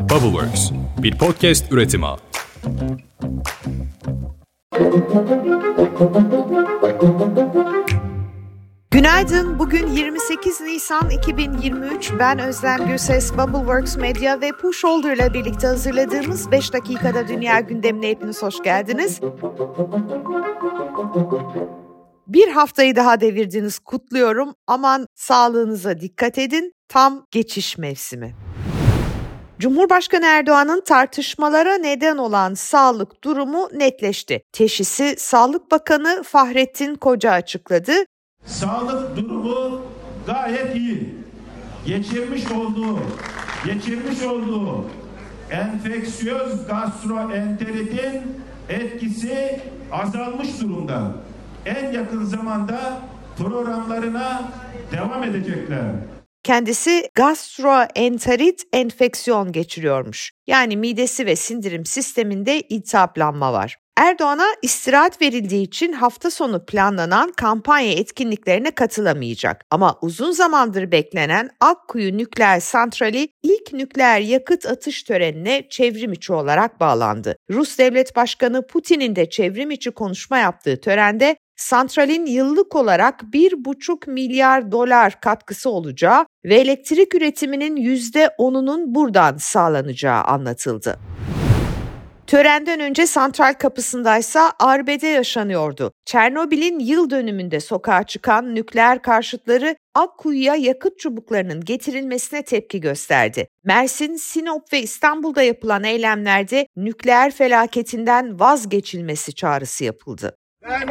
Bubbleworks, bir podcast üretimi. Günaydın. Bugün 28 Nisan 2023. Ben Özlem Gürses, Bubbleworks Media ve Push Shoulder ile birlikte hazırladığımız 5 dakikada dünya gündemine hepiniz hoş geldiniz. Bir haftayı daha devirdiniz kutluyorum. Aman sağlığınıza dikkat edin. Tam geçiş mevsimi. Cumhurbaşkanı Erdoğan'ın tartışmalara neden olan sağlık durumu netleşti. Teşhisi Sağlık Bakanı Fahrettin Koca açıkladı. Sağlık durumu gayet iyi. Geçirmiş olduğu, geçirmiş olduğu enfeksiyöz gastroenteritin etkisi azalmış durumda. En yakın zamanda programlarına devam edecekler. Kendisi gastroenterit enfeksiyon geçiriyormuş. Yani midesi ve sindirim sisteminde iltihaplanma var. Erdoğan'a istirahat verildiği için hafta sonu planlanan kampanya etkinliklerine katılamayacak. Ama uzun zamandır beklenen Akkuyu Nükleer Santrali ilk nükleer yakıt atış törenine çevrim içi olarak bağlandı. Rus Devlet Başkanı Putin'in de çevrim içi konuşma yaptığı törende santralin yıllık olarak 1,5 milyar dolar katkısı olacağı ve elektrik üretiminin %10'unun buradan sağlanacağı anlatıldı. Törenden önce santral kapısındaysa arbede yaşanıyordu. Çernobil'in yıl dönümünde sokağa çıkan nükleer karşıtları Akkuyu'ya yakıt çubuklarının getirilmesine tepki gösterdi. Mersin, Sinop ve İstanbul'da yapılan eylemlerde nükleer felaketinden vazgeçilmesi çağrısı yapıldı. Ben,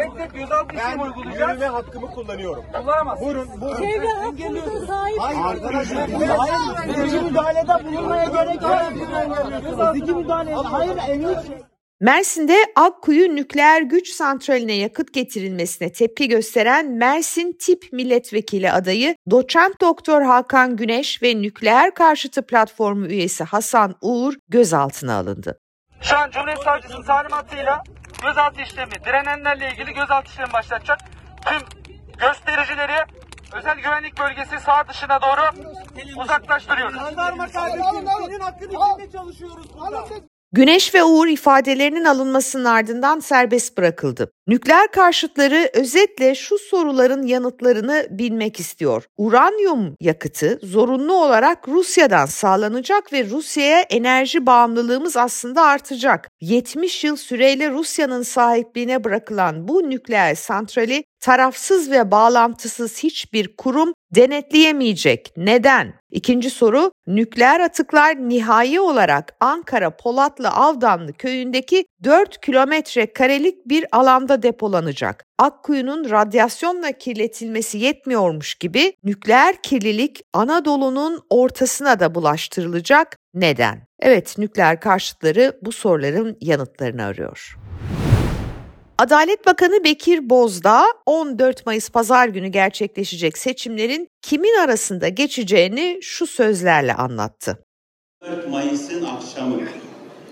ben uygulayacağım. ve hakkımı kullanıyorum. Kullanamazsın. Buyurun, buyurun. Çevre hakkınıza sahip. Hayır arkadaşlar, hayır. Fiziki müdahalede bulunmaya gerek yok. Fiziki müdahale, hayır emniyet. Mersin'de Akkuyu Nükleer Güç Santrali'ne yakıt getirilmesine tepki gösteren Mersin Tip Milletvekili adayı Doçent Doktor Hakan Güneş ve Nükleer Karşıtı Platformu üyesi Hasan Uğur gözaltına alındı. Şu an Cumhuriyet Savcısının talimatıyla gözaltı işlemi, direnenlerle ilgili gözaltı işlemi başlatacak. Tüm göstericileri özel güvenlik bölgesi sağ dışına doğru uzaklaştırıyoruz. Jandarma kardeşim, senin hakkın içinde çalışıyoruz burada. Güneş ve Uğur ifadelerinin alınmasının ardından serbest bırakıldı. Nükleer karşıtları özetle şu soruların yanıtlarını bilmek istiyor. Uranyum yakıtı zorunlu olarak Rusya'dan sağlanacak ve Rusya'ya enerji bağımlılığımız aslında artacak. 70 yıl süreyle Rusya'nın sahipliğine bırakılan bu nükleer santrali tarafsız ve bağlantısız hiçbir kurum denetleyemeyecek. Neden? İkinci soru, nükleer atıklar nihai olarak Ankara Polatlı Avdanlı köyündeki 4 kilometre karelik bir alanda depolanacak. Akkuyu'nun radyasyonla kirletilmesi yetmiyormuş gibi nükleer kirlilik Anadolu'nun ortasına da bulaştırılacak. Neden? Evet, nükleer karşıtları bu soruların yanıtlarını arıyor. Adalet Bakanı Bekir Bozdağ 14 Mayıs pazar günü gerçekleşecek seçimlerin kimin arasında geçeceğini şu sözlerle anlattı. 4 Mayıs'ın akşamı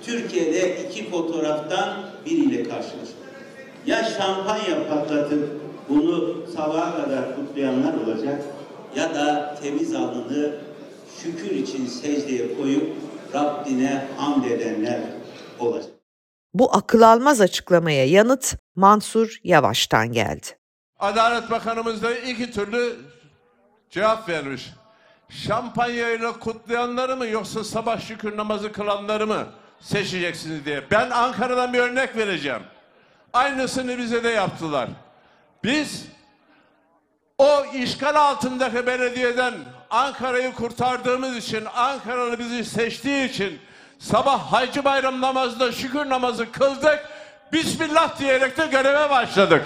Türkiye'de iki fotoğraftan biriyle karşılaştık. Ya şampanya patlatıp bunu sabaha kadar kutlayanlar olacak ya da temiz alnını şükür için secdeye koyup Rabbine hamd edenler olacak. Bu akıl almaz açıklamaya yanıt Mansur Yavaş'tan geldi. Adalet Bakanımız da iki türlü cevap vermiş. Şampanyayla kutlayanları mı yoksa sabah şükür namazı kılanları mı seçeceksiniz diye. Ben Ankara'dan bir örnek vereceğim. Aynısını bize de yaptılar. Biz o işgal altındaki belediyeden Ankara'yı kurtardığımız için, Ankaralı bizi seçtiği için sabah Hacı Bayram namazında şükür namazı kıldık. Bismillah diyerek de göreve başladık.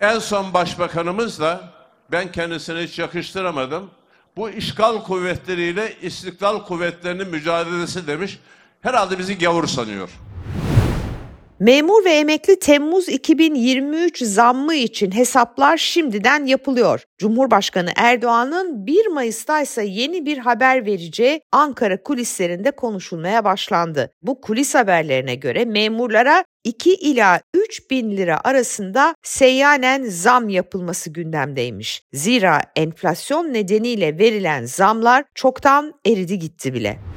En son başbakanımızla ben kendisine hiç yakıştıramadım. Bu işgal kuvvetleriyle istiklal kuvvetlerinin mücadelesi demiş. Herhalde bizi gavur sanıyor. Memur ve emekli Temmuz 2023 zammı için hesaplar şimdiden yapılıyor. Cumhurbaşkanı Erdoğan'ın 1 Mayıs'ta ise yeni bir haber vereceği Ankara kulislerinde konuşulmaya başlandı. Bu kulis haberlerine göre memurlara 2 ila 3 bin lira arasında seyyanen zam yapılması gündemdeymiş. Zira enflasyon nedeniyle verilen zamlar çoktan eridi gitti bile.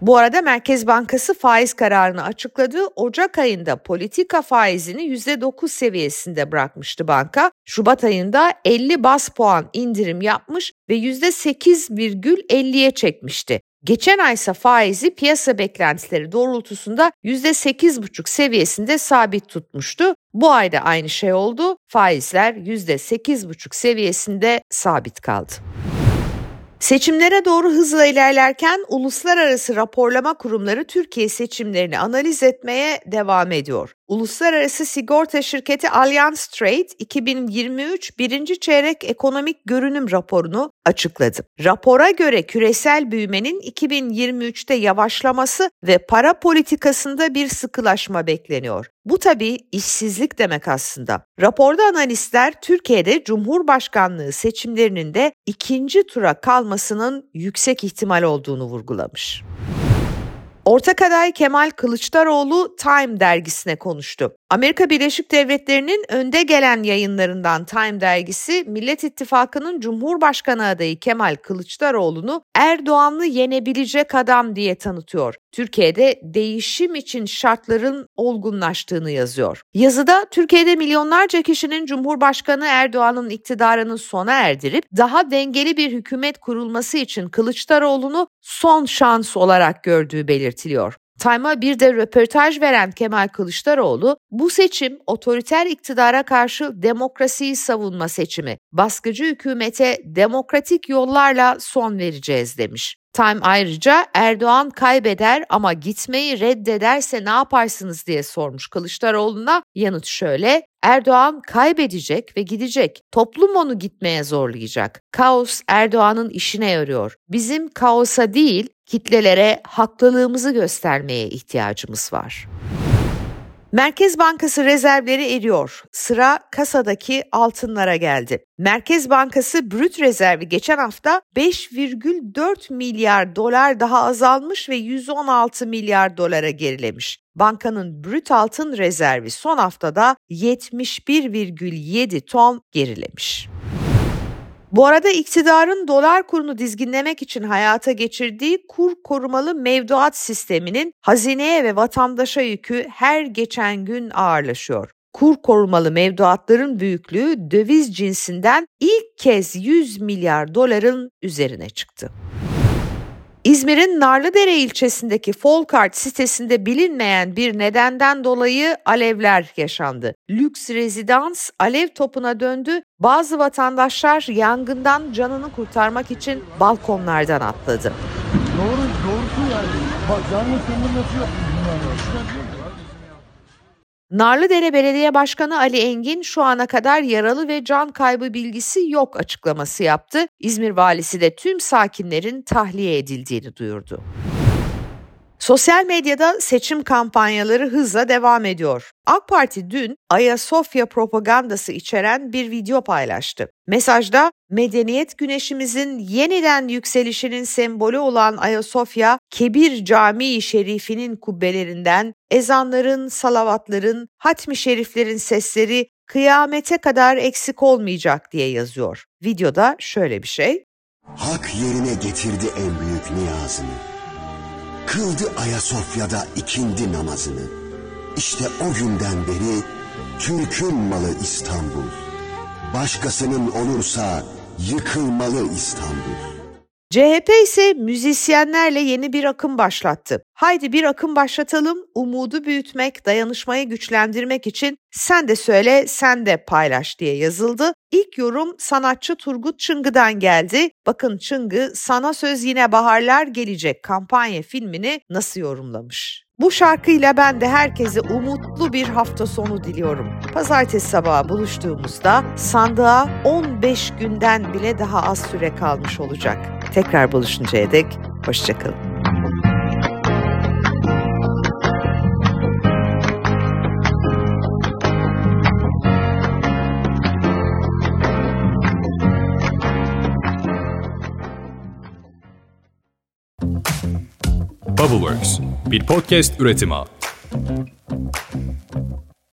Bu arada Merkez Bankası faiz kararını açıkladı. Ocak ayında politika faizini %9 seviyesinde bırakmıştı banka. Şubat ayında 50 bas puan indirim yapmış ve %8,50'ye çekmişti. Geçen ay ise faizi piyasa beklentileri doğrultusunda %8,5 seviyesinde sabit tutmuştu. Bu ayda aynı şey oldu. Faizler %8,5 seviyesinde sabit kaldı. Seçimlere doğru hızla ilerlerken uluslararası raporlama kurumları Türkiye seçimlerini analiz etmeye devam ediyor. Uluslararası sigorta şirketi Allianz Trade 2023 birinci çeyrek ekonomik görünüm raporunu açıkladı. Rapora göre küresel büyümenin 2023'te yavaşlaması ve para politikasında bir sıkılaşma bekleniyor. Bu tabii işsizlik demek aslında. Raporda analistler Türkiye'de Cumhurbaşkanlığı seçimlerinin de ikinci tura kalmasının yüksek ihtimal olduğunu vurgulamış. Ortak aday Kemal Kılıçdaroğlu Time dergisine konuştu. Amerika Birleşik Devletleri'nin önde gelen yayınlarından Time dergisi Millet İttifakı'nın Cumhurbaşkanı adayı Kemal Kılıçdaroğlu'nu Erdoğan'lı yenebilecek adam diye tanıtıyor. Türkiye'de değişim için şartların olgunlaştığını yazıyor. Yazıda Türkiye'de milyonlarca kişinin Cumhurbaşkanı Erdoğan'ın iktidarını sona erdirip daha dengeli bir hükümet kurulması için Kılıçdaroğlu'nu son şans olarak gördüğü belirtiliyor. Time'a bir de röportaj veren Kemal Kılıçdaroğlu, bu seçim otoriter iktidara karşı demokrasiyi savunma seçimi. Baskıcı hükümete demokratik yollarla son vereceğiz demiş. Time ayrıca Erdoğan kaybeder ama gitmeyi reddederse ne yaparsınız diye sormuş Kılıçdaroğlu'na. Yanıt şöyle, Erdoğan kaybedecek ve gidecek. Toplum onu gitmeye zorlayacak. Kaos Erdoğan'ın işine yarıyor. Bizim kaosa değil, kitlelere haklılığımızı göstermeye ihtiyacımız var. Merkez Bankası rezervleri eriyor. Sıra kasadaki altınlara geldi. Merkez Bankası brüt rezervi geçen hafta 5,4 milyar dolar daha azalmış ve 116 milyar dolara gerilemiş. Bankanın brüt altın rezervi son haftada 71,7 ton gerilemiş. Bu arada iktidarın dolar kurunu dizginlemek için hayata geçirdiği kur korumalı mevduat sisteminin hazineye ve vatandaşa yükü her geçen gün ağırlaşıyor. Kur korumalı mevduatların büyüklüğü döviz cinsinden ilk kez 100 milyar doların üzerine çıktı. İzmir'in Narlıdere ilçesindeki Folkart sitesinde bilinmeyen bir nedenden dolayı alevler yaşandı. Lüks rezidans alev topuna döndü. Bazı vatandaşlar yangından canını kurtarmak için balkonlardan atladı. Doğru, doğrusu yani. Bak yangın söndürmesi yok. Narlıdere Belediye Başkanı Ali Engin şu ana kadar yaralı ve can kaybı bilgisi yok açıklaması yaptı. İzmir valisi de tüm sakinlerin tahliye edildiğini duyurdu. Sosyal medyada seçim kampanyaları hızla devam ediyor. AK Parti dün Ayasofya propagandası içeren bir video paylaştı. Mesajda medeniyet güneşimizin yeniden yükselişinin sembolü olan Ayasofya, Kebir Camii Şerifi'nin kubbelerinden ezanların, salavatların, hatmi şeriflerin sesleri kıyamete kadar eksik olmayacak diye yazıyor. Videoda şöyle bir şey. Hak yerine getirdi en büyük niyazını. Kıldı Ayasofya'da ikindi namazını. İşte o günden beri Türk'ün malı İstanbul. Başkasının olursa yıkılmalı İstanbul. CHP ise müzisyenlerle yeni bir akım başlattı. Haydi bir akım başlatalım, umudu büyütmek, dayanışmayı güçlendirmek için sen de söyle, sen de paylaş diye yazıldı. İlk yorum sanatçı Turgut Çıngı'dan geldi. Bakın Çıngı sana söz yine baharlar gelecek kampanya filmini nasıl yorumlamış? Bu şarkıyla ben de herkese umutlu bir hafta sonu diliyorum. Pazartesi sabahı buluştuğumuzda sandığa 15 günden bile daha az süre kalmış olacak. Tekrar buluşuncaya dek hoşçakalın. Bubbleworks bir podcast üretimi.